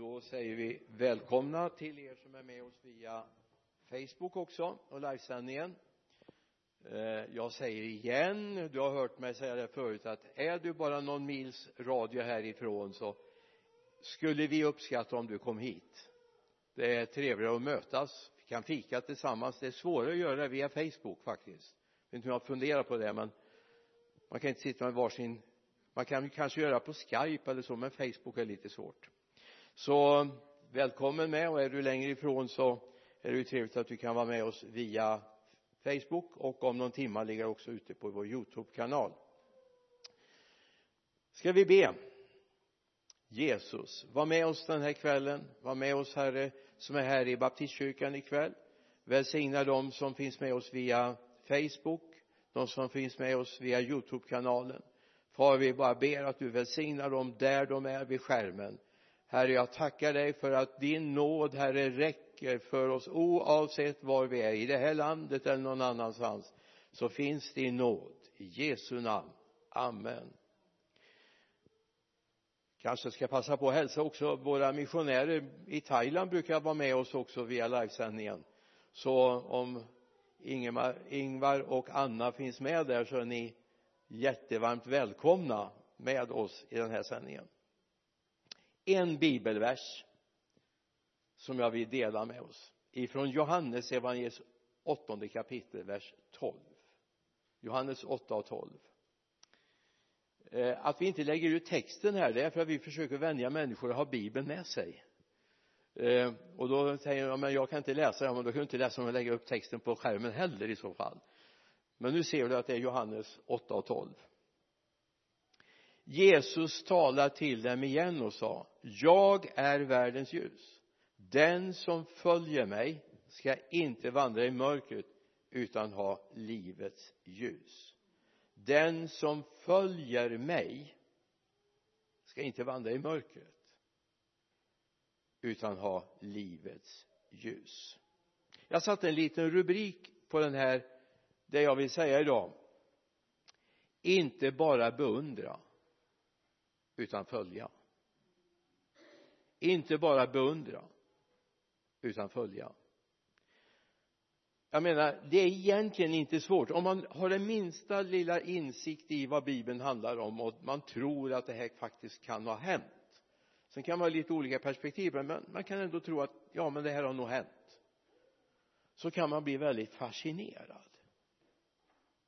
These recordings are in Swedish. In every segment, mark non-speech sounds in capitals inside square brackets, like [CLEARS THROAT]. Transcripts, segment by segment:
då säger vi välkomna till er som är med oss via Facebook också och livesändningen. Eh, jag säger igen du har hört mig säga det förut att är du bara någon mils radio härifrån så skulle vi uppskatta om du kom hit. Det är trevligare att mötas. Vi kan fika tillsammans. Det är svårare att göra det via Facebook faktiskt. Jag vet inte om jag funderar på det men man kan inte sitta med varsin man kan kanske göra på skype eller så men facebook är lite svårt så välkommen med och är du längre ifrån så är det ju trevligt att du kan vara med oss via facebook och om någon timma ligger också ute på vår youtube-kanal. Ska vi be? Jesus var med oss den här kvällen. Var med oss herre som är här i baptistkyrkan ikväll. Välsigna dem som finns med oss via facebook de som finns med oss via youtube-kanalen. Far vi bara ber att du välsignar dem där de är vid skärmen herre jag tackar dig för att din nåd herre räcker för oss oavsett var vi är i det här landet eller någon annanstans. Så finns din nåd. I Jesu namn. Amen. Kanske ska passa på att hälsa också våra missionärer i Thailand brukar vara med oss också via livesändningen. Så om Ingemar, Ingvar och Anna finns med där så är ni jättevarmt välkomna med oss i den här sändningen en bibelvers som jag vill dela med oss. Ifrån Johannes evangeliets åttonde kapitel vers 12 Johannes 8 och 12 eh, att vi inte lägger ut texten här det är för att vi försöker vänja människor att ha bibeln med sig. Eh, och då säger de men jag kan inte läsa ja men då kan du inte läsa om jag lägger upp texten på skärmen heller i så fall. Men nu ser du att det är Johannes 8 och 12 Jesus talade till dem igen och sa jag är världens ljus. Den som följer mig ska inte vandra i mörkret utan ha livets ljus. Den som följer mig ska inte vandra i mörkret utan ha livets ljus. Jag satte en liten rubrik på den här det jag vill säga idag. Inte bara beundra utan följa inte bara beundra utan följa. Jag menar det är egentligen inte svårt. Om man har den minsta lilla insikt i vad bibeln handlar om och man tror att det här faktiskt kan ha hänt. Sen kan man ha lite olika perspektiv men man kan ändå tro att ja men det här har nog hänt. Så kan man bli väldigt fascinerad.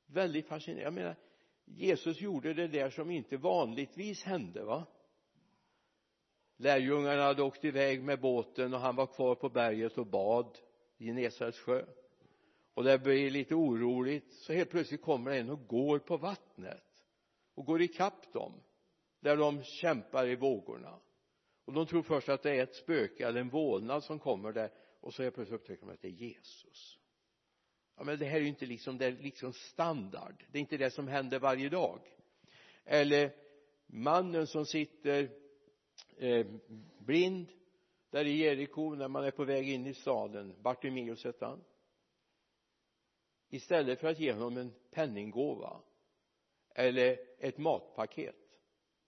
Väldigt fascinerad. Jag menar Jesus gjorde det där som inte vanligtvis hände va? Lärjungarna hade åkt iväg med båten och han var kvar på berget och bad i Genesarets sjö. Och det blir lite oroligt så helt plötsligt kommer en och går på vattnet och går ikapp dem där de kämpar i vågorna. Och de tror först att det är ett spöke eller en vålnad som kommer där och så helt plötsligt upptäcker de att det är Jesus. Ja men det här är ju inte liksom det är liksom standard. Det är inte det som händer varje dag. Eller mannen som sitter eh, blind där i Jeriko när man är på väg in i staden Bartimeus hette han. Istället för att ge honom en penninggåva eller ett matpaket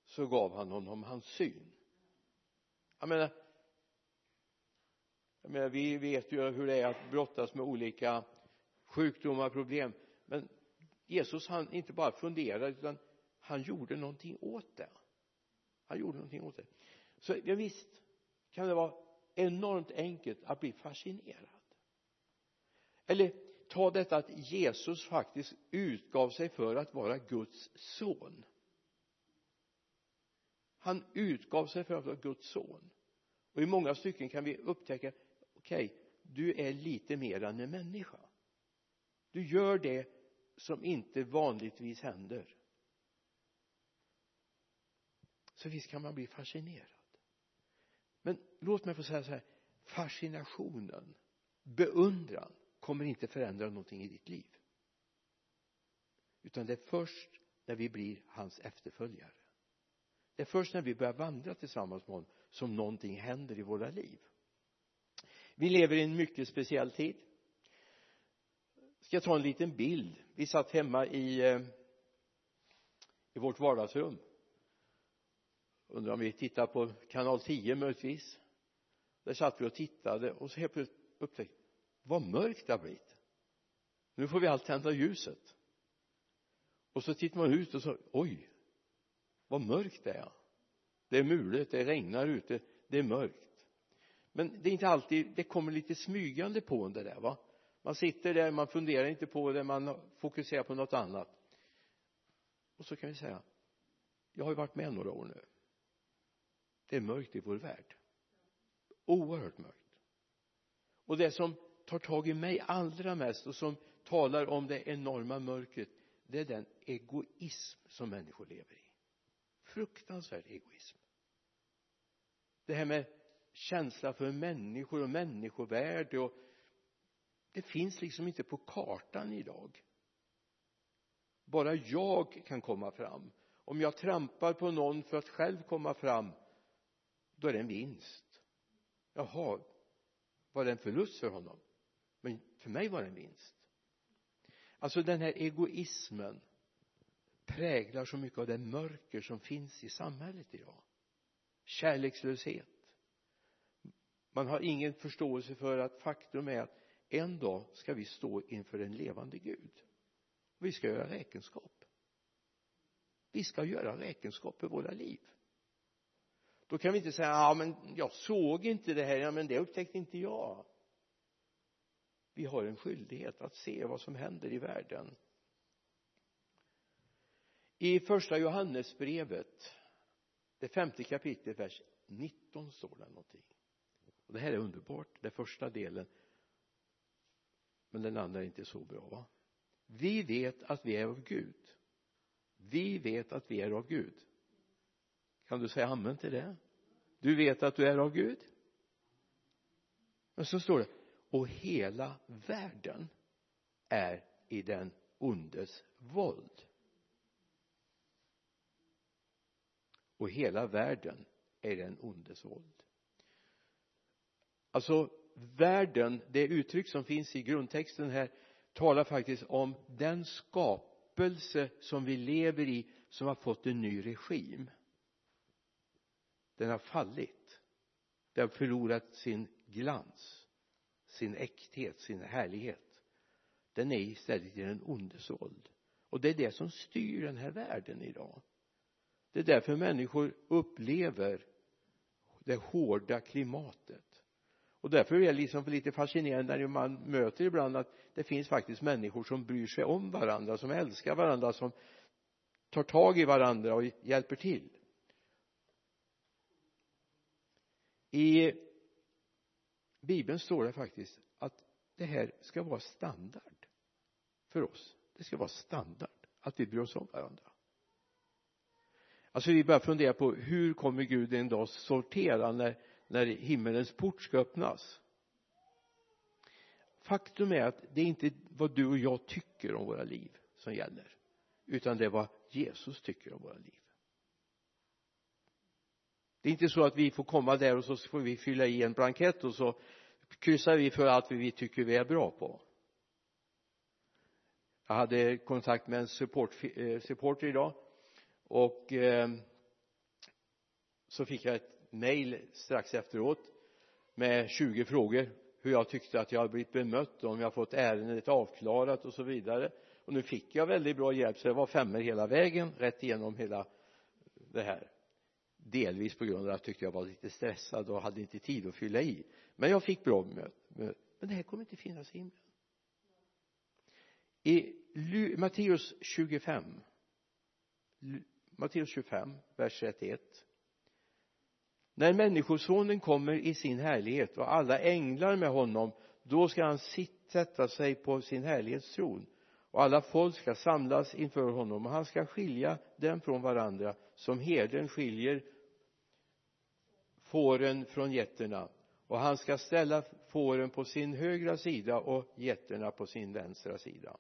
så gav han honom hans syn. Jag menar jag menar vi vet ju hur det är att brottas med olika sjukdomar, problem. Men Jesus han inte bara funderade utan han gjorde någonting åt det. Han gjorde någonting åt det så ja, visst kan det vara enormt enkelt att bli fascinerad. Eller ta detta att Jesus faktiskt utgav sig för att vara Guds son. Han utgav sig för att vara Guds son. Och i många stycken kan vi upptäcka okej okay, du är lite mer än en människa. Du gör det som inte vanligtvis händer. Så visst kan man bli fascinerad men låt mig få säga så här. Fascinationen beundran kommer inte förändra någonting i ditt liv. Utan det är först när vi blir hans efterföljare. Det är först när vi börjar vandra tillsammans med honom som någonting händer i våra liv. Vi lever i en mycket speciell tid. Ska jag ta en liten bild? Vi satt hemma i eh, i vårt vardagsrum undrar om vi tittar på kanal 10 möjligtvis. Där satt vi och tittade och så helt plötsligt upptäckte vad mörkt det har blivit. Nu får vi allt tända ljuset. Och så tittar man ut och så oj vad mörkt det är. Det är mulet, det regnar ute, det är mörkt. Men det är inte alltid det kommer lite smygande på en det där va? Man sitter där, man funderar inte på det, man fokuserar på något annat. Och så kan vi säga jag har ju varit med några år nu det är mörkt i vår värld. Oerhört mörkt. Och det som tar tag i mig allra mest och som talar om det enorma mörkret det är den egoism som människor lever i. Fruktansvärd egoism. Det här med känsla för människor och människovärde och det finns liksom inte på kartan idag. Bara jag kan komma fram. Om jag trampar på någon för att själv komma fram då är det en vinst. Jaha var det en förlust för honom? Men för mig var det en vinst. Alltså den här egoismen präglar så mycket av det mörker som finns i samhället idag. Kärlekslöshet. Man har ingen förståelse för att faktum är att en dag ska vi stå inför en levande Gud. Vi ska göra räkenskap. Vi ska göra räkenskap för våra liv då kan vi inte säga ja men jag såg inte det här. Ja men det upptäckte inte jag. Vi har en skyldighet att se vad som händer i världen. I första Johannesbrevet det femte kapitlet vers 19 står det någonting. Och det här är underbart den första delen. Men den andra är inte så bra va? Vi vet att vi är av Gud. Vi vet att vi är av Gud kan du säga amen till det? Du vet att du är av Gud. Men så står det och hela världen är i den ondes våld. Och hela världen är i den ondes våld. Alltså världen det uttryck som finns i grundtexten här talar faktiskt om den skapelse som vi lever i som har fått en ny regim den har fallit. Den har förlorat sin glans sin äkthet, sin härlighet. Den är istället i den ondes våld och det är det som styr den här världen idag. Det är därför människor upplever det hårda klimatet. Och därför är det liksom lite fascinerande när man möter ibland att det finns faktiskt människor som bryr sig om varandra som älskar varandra som tar tag i varandra och hjälper till. I bibeln står det faktiskt att det här ska vara standard för oss. Det ska vara standard att vi bryr oss om varandra. Alltså vi börjar fundera på hur kommer Gud en dag sortera när när himmelens port ska öppnas? Faktum är att det är inte vad du och jag tycker om våra liv som gäller utan det är vad Jesus tycker om våra liv det är inte så att vi får komma där och så får vi fylla i en blankett och så kryssar vi för allt vi tycker vi är bra på. Jag hade kontakt med en support, eh, supporter idag och eh, så fick jag ett mejl strax efteråt med 20 frågor hur jag tyckte att jag hade blivit bemött om jag fått ärendet avklarat och så vidare. Och nu fick jag väldigt bra hjälp så det var femmer hela vägen rätt igenom hela det här delvis på grund av att jag tyckte jag var lite stressad och hade inte tid att fylla i. Men jag fick bra möte men det här kommer inte finnas i himlen. I Matteus 25 Matteus 25 vers 31 när människosonen kommer i sin härlighet och alla änglar med honom då ska han sätta sig på sin härlighetstron och alla folk ska samlas inför honom och han ska skilja dem från varandra som herden skiljer fåren från getterna och han ska ställa fåren på sin högra sida och getterna på sin vänstra sida.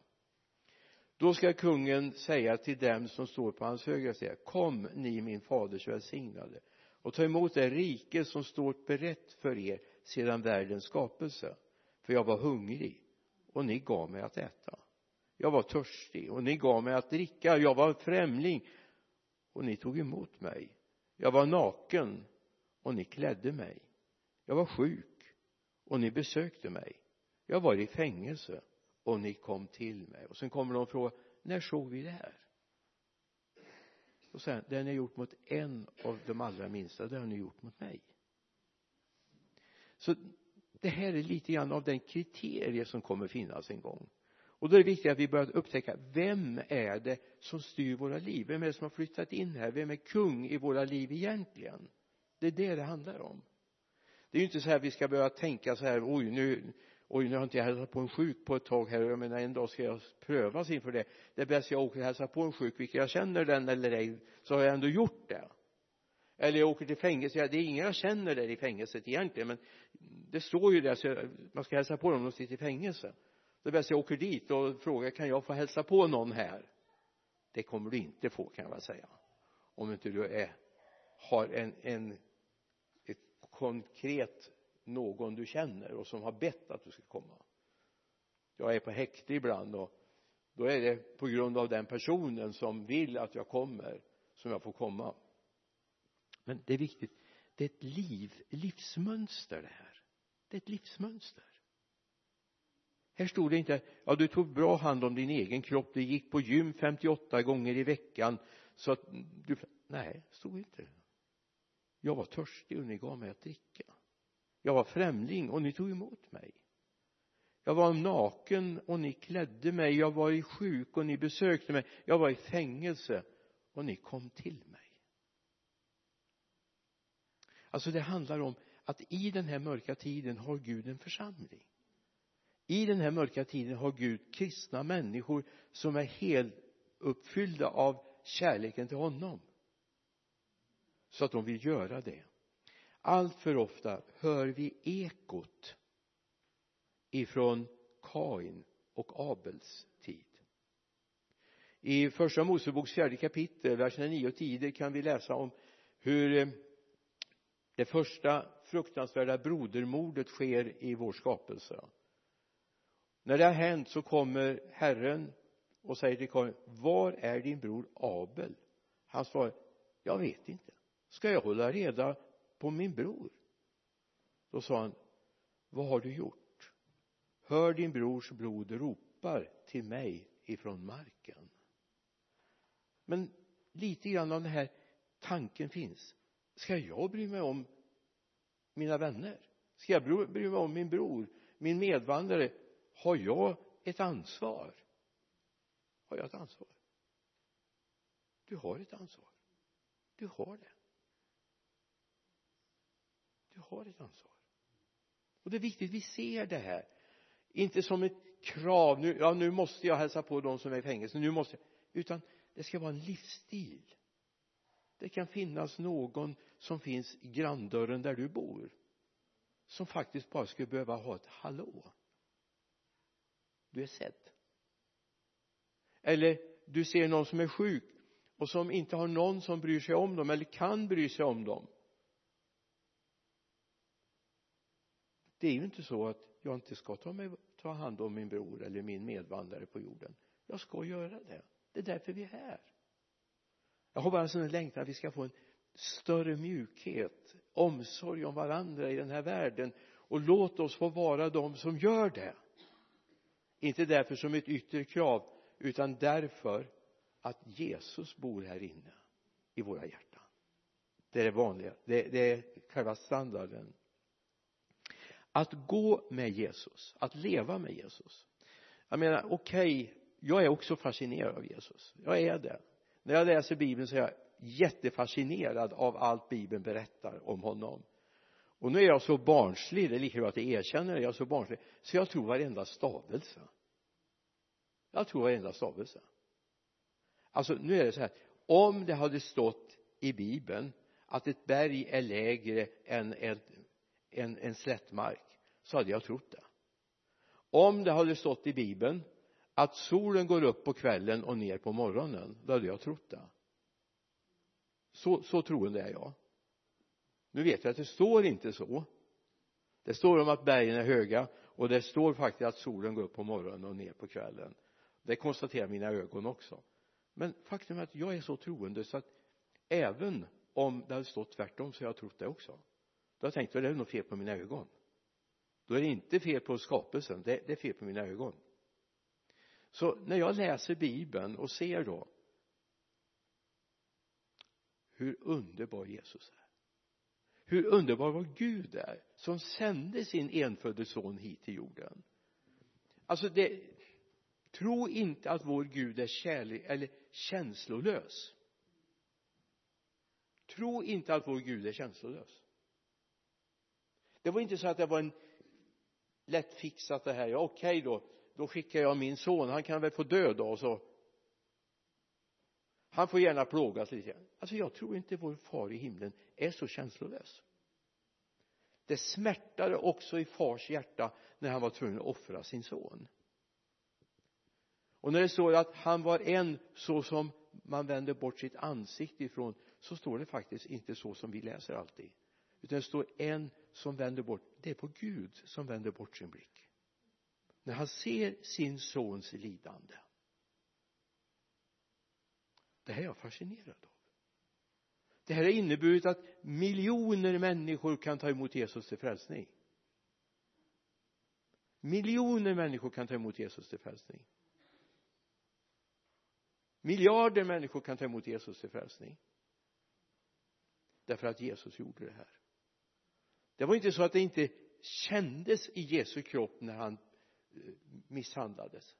Då ska kungen säga till dem som står på hans högra sida kom ni min faders välsignade och ta emot det rike som står berett för er sedan världens skapelse. För jag var hungrig och ni gav mig att äta. Jag var törstig och ni gav mig att dricka. Jag var främling och ni tog emot mig. Jag var naken och ni klädde mig. Jag var sjuk och ni besökte mig. Jag var i fängelse och ni kom till mig. Och sen kommer de och frågar när såg vi det här? Och sen det ni har gjort mot en av de allra minsta det har ni gjort mot mig. Så det här är lite grann av den kriterie som kommer finnas en gång. Och då är det viktigt att vi börjar upptäcka vem är det som styr våra liv? Vem är det som har flyttat in här? Vem är kung i våra liv egentligen? Det är det det handlar om. Det är ju inte så här vi ska börja tänka så här oj nu oj nu har inte jag hälsat på en sjuk på ett tag här jag menar en dag ska jag prövas inför det. Det är bäst jag åker och hälsar på en sjuk vilken jag känner den eller ej så har jag ändå gjort det. Eller jag åker till fängelse det är ingen jag känner där i fängelset egentligen men det står ju där så man ska hälsa på dem de sitter i fängelse. Det är bäst jag åker dit och frågar kan jag få hälsa på någon här? Det kommer du inte få kan jag väl säga om inte du är har en, en konkret någon du känner och som har bett att du ska komma. Jag är på häkte ibland och då är det på grund av den personen som vill att jag kommer som jag får komma. Men det är viktigt. Det är ett liv, livsmönster det här. Det är ett livsmönster. Här stod det inte ja du tog bra hand om din egen kropp. Du gick på gym 58 gånger i veckan. Så att du nej stod inte jag var törstig och ni gav mig att dricka. Jag var främling och ni tog emot mig. Jag var naken och ni klädde mig. Jag var i sjuk och ni besökte mig. Jag var i fängelse och ni kom till mig. Alltså det handlar om att i den här mörka tiden har Gud en församling. I den här mörka tiden har Gud kristna människor som är helt uppfyllda av kärleken till honom så att de vill göra det. Allt för ofta hör vi ekot ifrån Kain och Abels tid. I första Moseboks fjärde kapitel verserna 9 och 10 kan vi läsa om hur eh, det första fruktansvärda brodermordet sker i vår skapelse. När det har hänt så kommer Herren och säger till Kain var är din bror Abel? Han svarar jag vet inte ska jag hålla reda på min bror? Då sa han vad har du gjort? Hör din brors blod ropar till mig ifrån marken. Men lite grann av den här tanken finns. Ska jag bry mig om mina vänner? Ska jag bry mig om min bror min medvandrare? Har jag ett ansvar? Har jag ett ansvar? Du har ett ansvar. Du har det du har ett ansvar. Och det är viktigt vi ser det här. Inte som ett krav nu, ja nu måste jag hälsa på de som är i fängelse nu måste jag. Utan det ska vara en livsstil. Det kan finnas någon som finns i granndörren där du bor som faktiskt bara skulle behöva ha ett hallå. Du är sedd. Eller du ser någon som är sjuk och som inte har någon som bryr sig om dem eller kan bry sig om dem. Det är ju inte så att jag inte ska ta, mig, ta hand om min bror eller min medvandrare på jorden. Jag ska göra det. Det är därför vi är här. Jag har bara en sån längtan att vi ska få en större mjukhet omsorg om varandra i den här världen. Och låt oss få vara de som gör det. Inte därför som ett yttre krav utan därför att Jesus bor här inne i våra hjärtan. Det är det vanliga. Det, det är själva standarden att gå med Jesus att leva med Jesus. Jag menar okej okay, jag är också fascinerad av Jesus. Jag är det. När jag läser bibeln så är jag jättefascinerad av allt bibeln berättar om honom. Och nu är jag så barnslig det är lika bra att jag erkänner det jag är så barnslig. Så jag tror varenda stavelse. Jag tror varenda stavelse. Alltså nu är det så här. Om det hade stått i bibeln att ett berg är lägre än ett, en, en slättmark så hade jag trott det. Om det hade stått i bibeln att solen går upp på kvällen och ner på morgonen då hade jag trott det. Så, så troende är jag. Nu vet jag att det står inte så. Det står om att bergen är höga och det står faktiskt att solen går upp på morgonen och ner på kvällen. Det konstaterar mina ögon också. Men faktum är att jag är så troende så att även om det hade stått tvärtom så har jag trott det också. Då har jag tänkt då är det nog fel på mina ögon då är det inte fel på skapelsen det, det är fel på mina ögon. Så när jag läser bibeln och ser då hur underbar Jesus är hur underbar vår Gud är som sände sin enfödde son hit till jorden. Alltså det tro inte att vår Gud är kärlek eller känslolös. Tro inte att vår Gud är känslolös. Det var inte så att det var en lätt fixat det här. Ja okej då. Då skickar jag min son. Han kan väl få dö då och så. Han får gärna plågas lite grann. Alltså jag tror inte vår far i himlen är så känslolös. Det smärtade också i fars hjärta när han var tvungen att offra sin son. Och när det står att han var en så som man vänder bort sitt ansikte ifrån så står det faktiskt inte så som vi läser alltid. Utan det står en som vänder bort det är på Gud som vänder bort sin blick. När han ser sin sons lidande. Det här är jag fascinerad av. Det här har inneburit att miljoner människor kan ta emot Jesus till frälsning. Miljoner människor kan ta emot Jesus till frälsning. Miljarder människor kan ta emot Jesus till frälsning. Därför att Jesus gjorde det här det var inte så att det inte kändes i Jesu kropp när han eh, misshandlades.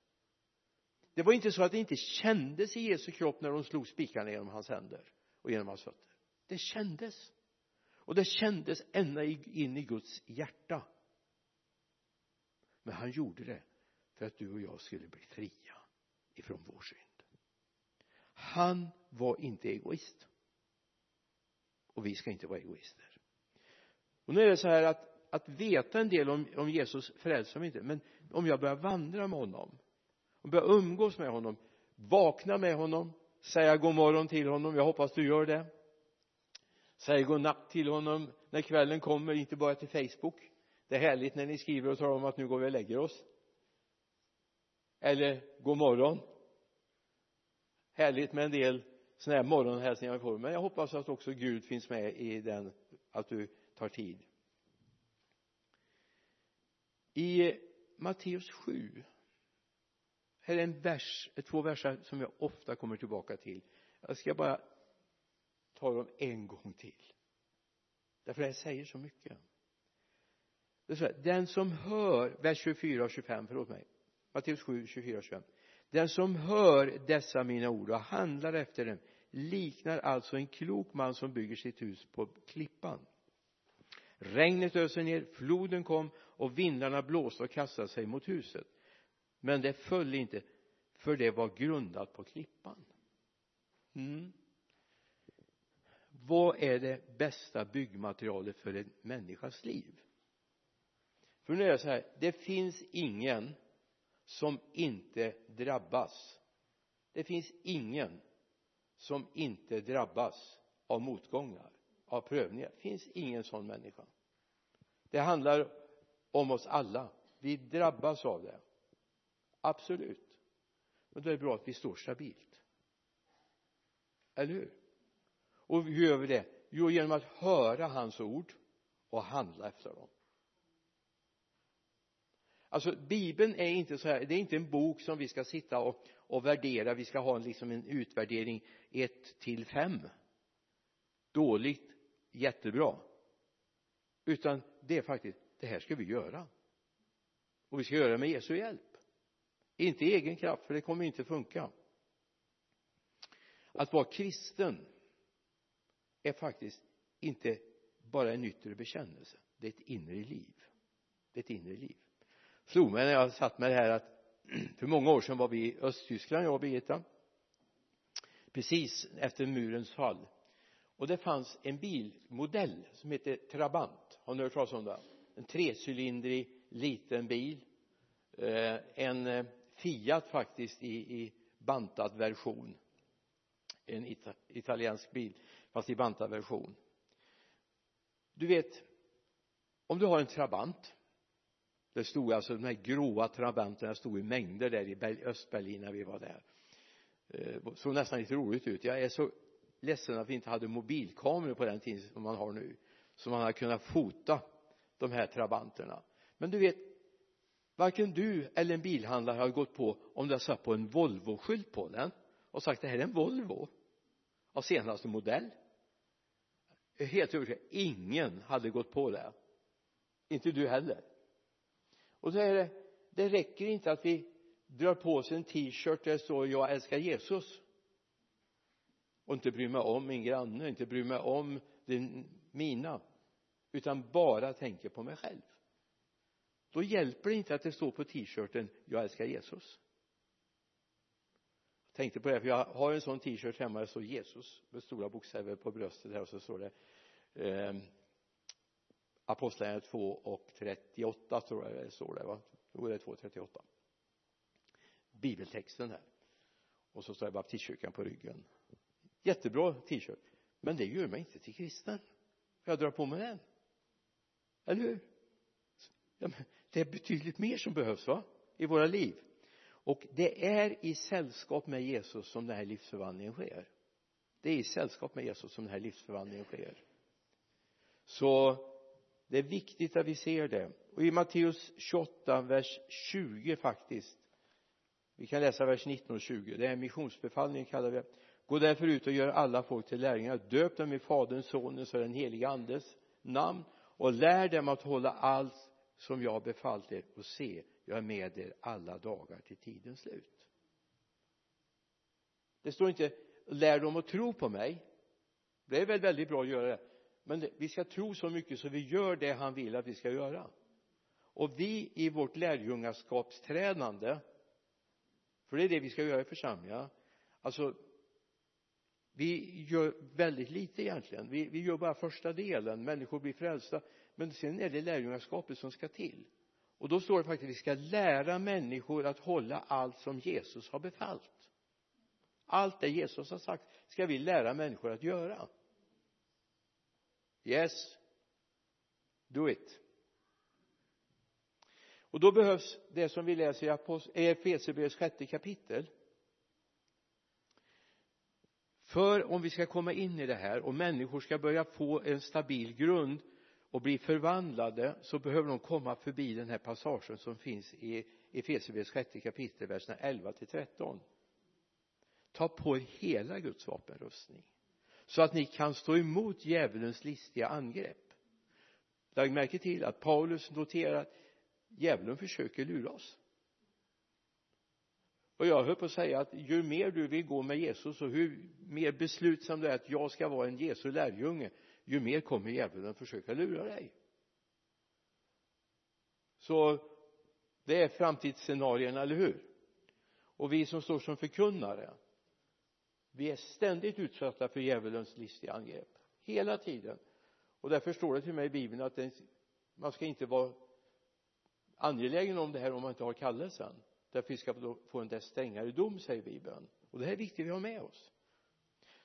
Det var inte så att det inte kändes i Jesu kropp när de slog spikarna genom hans händer och genom hans fötter. Det kändes. Och det kändes ända in i Guds hjärta. Men han gjorde det för att du och jag skulle bli fria ifrån vår synd. Han var inte egoist. Och vi ska inte vara egoister och nu är det så här att att veta en del om, om Jesus frälser mig inte men om jag börjar vandra med honom och börjar umgås med honom vakna med honom säga god morgon till honom jag hoppas du gör det. Säg god natt till honom när kvällen kommer inte bara till Facebook. Det är härligt när ni skriver och talar om att nu går vi och lägger oss. Eller god morgon. Härligt med en del sådana här morgonhälsningar vi får. Men jag hoppas att också Gud finns med i den att du tar tid. I Matteus 7 här är en vers, två verser som jag ofta kommer tillbaka till. Jag ska bara ta dem en gång till. Därför det säger så mycket. Det är så här, den som hör vers 24 och 25 förlåt mig. Matteus 7, 24 och 25 den som hör dessa mina ord och handlar efter dem liknar alltså en klok man som bygger sitt hus på klippan regnet öste ner floden kom och vindarna blåste och kastade sig mot huset. Men det föll inte för det var grundat på klippan. Mm. vad är det bästa byggmaterialet för en människas liv? För nu är det så här det finns ingen som inte drabbas. Det finns ingen som inte drabbas av motgångar av prövningar. Det finns ingen sån människa. Det handlar om oss alla. Vi drabbas av det. Absolut. Men då är det bra att vi står stabilt. Eller hur? Och hur gör vi det? Jo genom att höra hans ord och handla efter dem. Alltså bibeln är inte så här det är inte en bok som vi ska sitta och, och värdera. Vi ska ha liksom en utvärdering 1 till 5 dåligt jättebra. Utan det är faktiskt det här ska vi göra. Och vi ska göra det med Jesu hjälp. Inte i egen kraft för det kommer inte funka. Att vara kristen är faktiskt inte bara en yttre bekännelse. Det är ett inre liv. Det är ett inre liv. Slog mig när jag satt med det här att [CLEARS THROAT] för många år sedan var vi i Östtyskland jag och Birgitta. Precis efter murens fall och det fanns en bilmodell som hette Trabant. Har ni hört talas om det en trecylindrig liten bil. Eh, en eh, Fiat faktiskt i, i bantad version. En ita italiensk bil fast i bantad version. Du vet om du har en Trabant det stod alltså de här gråa trabanterna stod i mängder där i Östberlin när vi var där. Eh, såg nästan lite roligt ut. Jag är så ledsen att vi inte hade mobilkameror på den tiden som man har nu så man hade kunnat fota de här trabanterna. Men du vet varken du eller en bilhandlare har gått på om det har satt på en Volvo-skylt på den och sagt det här är en Volvo av senaste modell. Jag är helt övertygad ingen hade gått på det. Inte du heller. Och så är det det räcker inte att vi drar på oss en t-shirt där det står jag älskar Jesus och inte bryr mig om min granne, inte bryr mig om din, mina utan bara tänker på mig själv. Då hjälper det inte att det står på t-shirten jag älskar Jesus. Jag tänkte på det för jag har en sån t-shirt hemma där det står Jesus med stora bokstäver på bröstet här och så står det eh, Apostlagärningarna 2 och 38 tror jag det står där va? Jo det är 2 38 bibeltexten här. Och så står det baptistkyrkan på ryggen jättebra t-shirt. Men det gör mig inte till kristen. Jag drar på mig den. Eller hur? Ja, men det är betydligt mer som behövs va i våra liv. Och det är i sällskap med Jesus som den här livsförvandlingen sker. Det är i sällskap med Jesus som den här livsförvandlingen sker. Så det är viktigt att vi ser det. Och i Matteus 28 vers 20 faktiskt. Vi kan läsa vers 19 och 20 det är missionsbefallningen kallar vi det gå därför ut och gör alla folk till lärjungar. Döp dem i faderns sonens och den helige andes namn och lär dem att hålla allt som jag har befallt er. Och se jag är med er alla dagar till tidens slut. Det står inte lär dem att tro på mig. Det är väl väldigt bra att göra det. Men vi ska tro så mycket så vi gör det han vill att vi ska göra. Och vi i vårt lärjungaskapstränande för det är det vi ska göra i församlingarna alltså vi gör väldigt lite egentligen. Vi, vi gör bara första delen. Människor blir frälsta. Men sen är det lärjungaskapet som ska till. Och då står det faktiskt att vi ska lära människor att hålla allt som Jesus har befallt. Allt det Jesus har sagt ska vi lära människor att göra. Yes. Do it. Och då behövs det som vi läser i eh, Efesierbrevets sjätte kapitel för om vi ska komma in i det här och människor ska börja få en stabil grund och bli förvandlade så behöver de komma förbi den här passagen som finns i Efesierbrevets sjätte kapitel verserna 11 till 13 ta på er hela Guds vapenrustning så att ni kan stå emot djävulens listiga angrepp. Lägg märke till att Paulus noterar att djävulen försöker lura oss och jag höll på att säga att ju mer du vill gå med Jesus och hur mer beslutsam du är att jag ska vara en Jesu lärjunge ju mer kommer djävulen försöka lura dig. Så det är framtidsscenarierna, eller hur? Och vi som står som förkunnare vi är ständigt utsatta för djävulens listiga angrepp. Hela tiden. Och därför står det till mig i bibeln att man ska inte vara angelägen om det här om man inte har kallelsen därför vi ska få en desto strängare dom säger bibeln och det här är viktigt vi har med oss.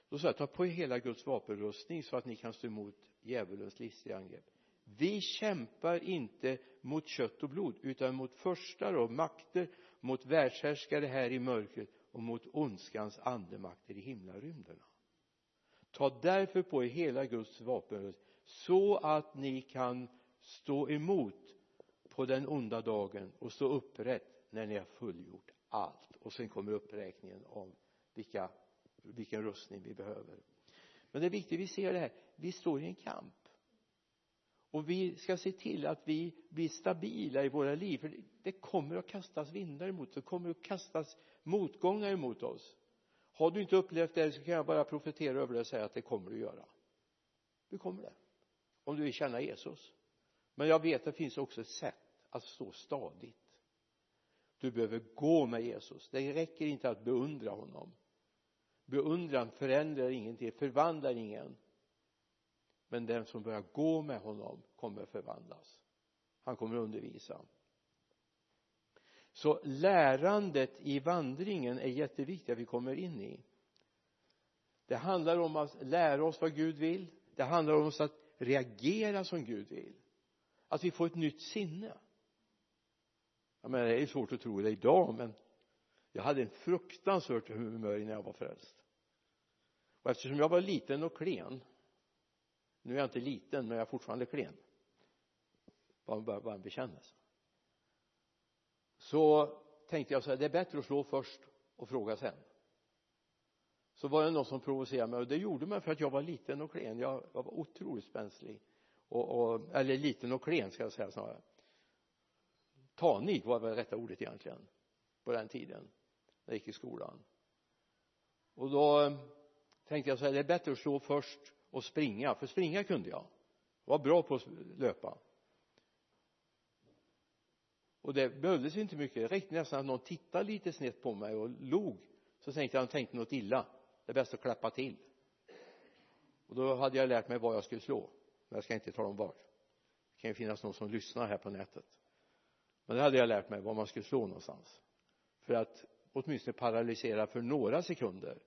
Då sa jag ta på er hela Guds vapenrustning så att ni kan stå emot djävulens listiga angrepp. Vi kämpar inte mot kött och blod utan mot förstar och makter mot världshärskare här i mörkret och mot ondskans andemakter i himlarymderna. Ta därför på er hela Guds vapenrustning så att ni kan stå emot på den onda dagen och stå upprätt när ni har fullgjort allt. Och sen kommer uppräkningen om vilka vilken rustning vi behöver. Men det är viktigt vi ser det här. Vi står i en kamp. Och vi ska se till att vi blir stabila i våra liv. För det kommer att kastas vindar emot oss. Det kommer att kastas motgångar emot oss. Har du inte upplevt det så kan jag bara profetera över det och säga att det kommer du göra. Du kommer det. Om du vill känna Jesus. Men jag vet att det finns också ett sätt att stå stadigt du behöver gå med Jesus. Det räcker inte att beundra honom. Beundran förändrar ingenting förvandlar ingen. Men den som börjar gå med honom kommer förvandlas. Han kommer undervisa. Så lärandet i vandringen är jätteviktigt att vi kommer in i. Det handlar om att lära oss vad Gud vill. Det handlar om oss att reagera som Gud vill. Att vi får ett nytt sinne jag menar det är svårt att tro det idag men jag hade en fruktansvärt humör när jag var frälst. Och eftersom jag var liten och klen nu är jag inte liten men jag är fortfarande klen bara, bara, bara en bekännelse. Så tänkte jag så här det är bättre att slå först och fråga sen. Så var det någon som provocerade mig och det gjorde man för att jag var liten och klen. Jag, jag var otroligt spänslig. Och, och, eller liten och klen ska jag säga snarare tanig var väl rätta ordet egentligen på den tiden när jag gick i skolan. Och då eh, tänkte jag så här det är bättre att slå först och springa för springa kunde jag. Var bra på att löpa. Och det behövdes inte mycket. Det räckte nästan att någon tittade lite snett på mig och log. Så tänkte jag han tänkte något illa. Det är bäst att klappa till. Och då hade jag lärt mig vad jag skulle slå. Men jag ska inte tala om var. Det kan ju finnas någon som lyssnar här på nätet men det hade jag lärt mig var man skulle slå någonstans. För att åtminstone paralysera för några sekunder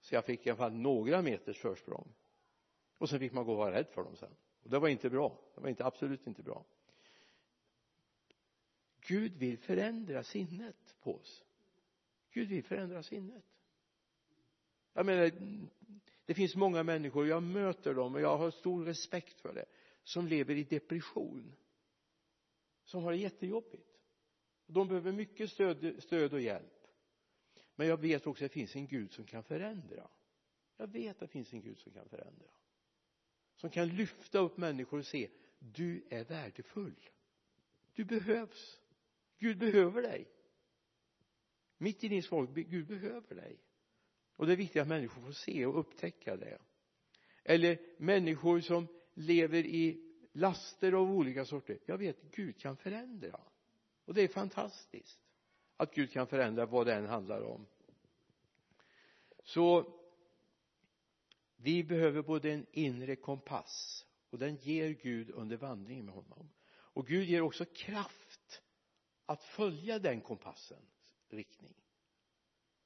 så jag fick i alla fall några meters försprång. Och sen fick man gå och vara rädd för dem sen. Och det var inte bra. Det var inte absolut inte bra. Gud vill förändra sinnet på oss. Gud vill förändra sinnet. Jag menar det finns många människor jag möter dem och jag har stor respekt för det som lever i depression som har det jättejobbigt. De behöver mycket stöd, stöd och hjälp. Men jag vet också att det finns en Gud som kan förändra. Jag vet att det finns en Gud som kan förändra. Som kan lyfta upp människor och se du är värdefull. Du behövs. Gud behöver dig. Mitt i din svaghet Gud behöver dig. Och det är viktigt att människor får se och upptäcka det. Eller människor som lever i laster av olika sorter. Jag vet Gud kan förändra. Och det är fantastiskt att Gud kan förändra vad det än handlar om. Så vi behöver både en inre kompass och den ger Gud under vandringen med honom. Och Gud ger också kraft att följa den kompassens riktning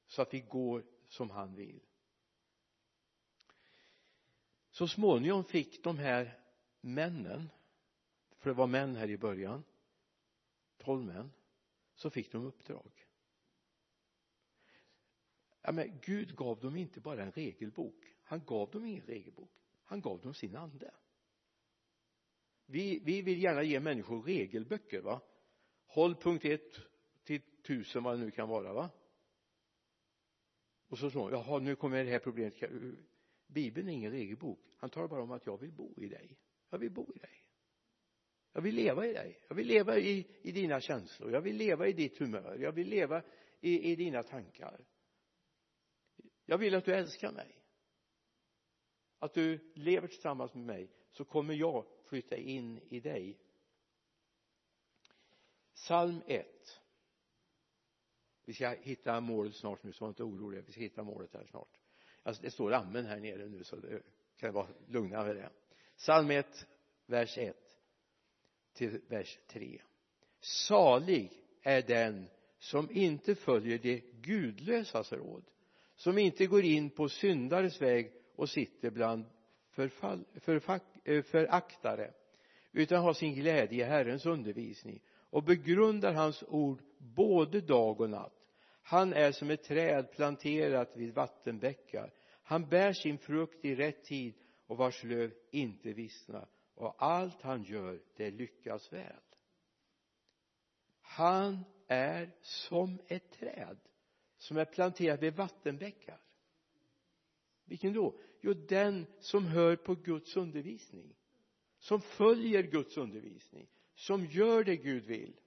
så att vi går som han vill. Så småningom fick de här männen för det var män här i början tolv män så fick de uppdrag. Ja men Gud gav dem inte bara en regelbok. Han gav dem ingen regelbok. Han gav dem sin ande. Vi, vi vill gärna ge människor regelböcker va? Håll punkt ett till tusen vad det nu kan vara va? Och så så jaha nu kommer det här problemet. Bibeln är ingen regelbok. Han talar bara om att jag vill bo i dig jag vill bo i dig. Jag vill leva i dig. Jag vill leva i, i dina känslor. Jag vill leva i ditt humör. Jag vill leva i, i dina tankar. Jag vill att du älskar mig. Att du lever tillsammans med mig så kommer jag flytta in i dig. Psalm 1 vi ska hitta målet snart nu så var inte oroliga. Vi ska hitta målet här snart. Alltså det står amen här nere nu så det kan vara lugna med det psalm 1 vers 1 till vers 3 salig är den som inte följer det gudlösas råd som inte går in på syndares väg och sitter bland förfall, förfack, eh, föraktare utan har sin glädje i Herrens undervisning och begrundar hans ord både dag och natt. Han är som ett träd planterat vid vattenbäckar. Han bär sin frukt i rätt tid och vars löv inte vissnar och allt han gör det lyckas väl. Han är som ett träd som är planterat vid vattenbäckar. Vilken då? Jo den som hör på Guds undervisning som följer Guds undervisning som gör det Gud vill.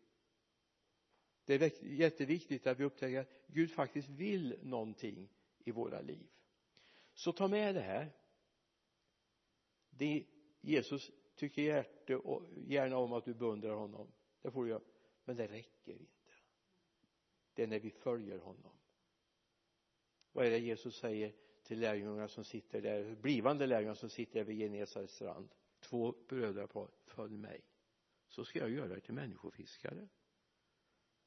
Det är jätteviktigt att vi upptäcker att Gud faktiskt vill någonting i våra liv. Så ta med det här det Jesus tycker hjärte och gärna om att du beundrar honom. Det får du göra. Men det räcker inte. Det är när vi följer honom. Vad är det Jesus säger till lärjungarna som sitter där blivande lärjungar som sitter där vid Genesarets strand? Två brödrapar följ mig så ska jag göra er till människofiskare.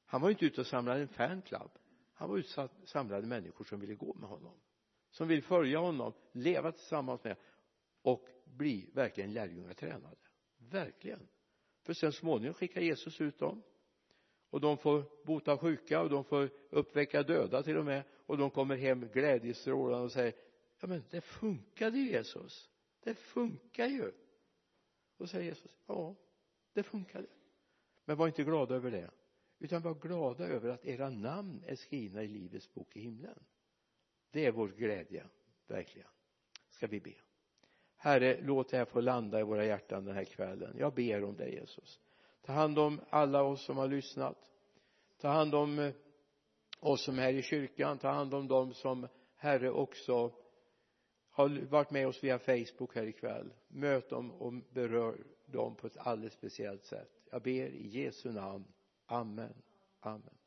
Han var inte ute och samlade en fanclub. Han var ute och samlade människor som ville gå med honom som vill följa honom leva tillsammans med och bli verkligen lärjungatränade verkligen. För sen småningom skickar Jesus ut dem. Och de får bota sjuka och de får uppväcka döda till och med. Och de kommer hem glädjestrålande och säger ja men det funkade ju Jesus. Det funkar ju. Då säger Jesus ja det funkade. Men var inte glada över det utan var glada över att era namn är skrivna i livets bok i himlen. Det är vår glädje verkligen. Ska vi be? Herre låt det här få landa i våra hjärtan den här kvällen. Jag ber om dig Jesus. Ta hand om alla oss som har lyssnat. Ta hand om eh, oss som är här i kyrkan. Ta hand om dem som herre också har varit med oss via Facebook här ikväll. Möt dem och berör dem på ett alldeles speciellt sätt. Jag ber i Jesu namn. Amen. Amen.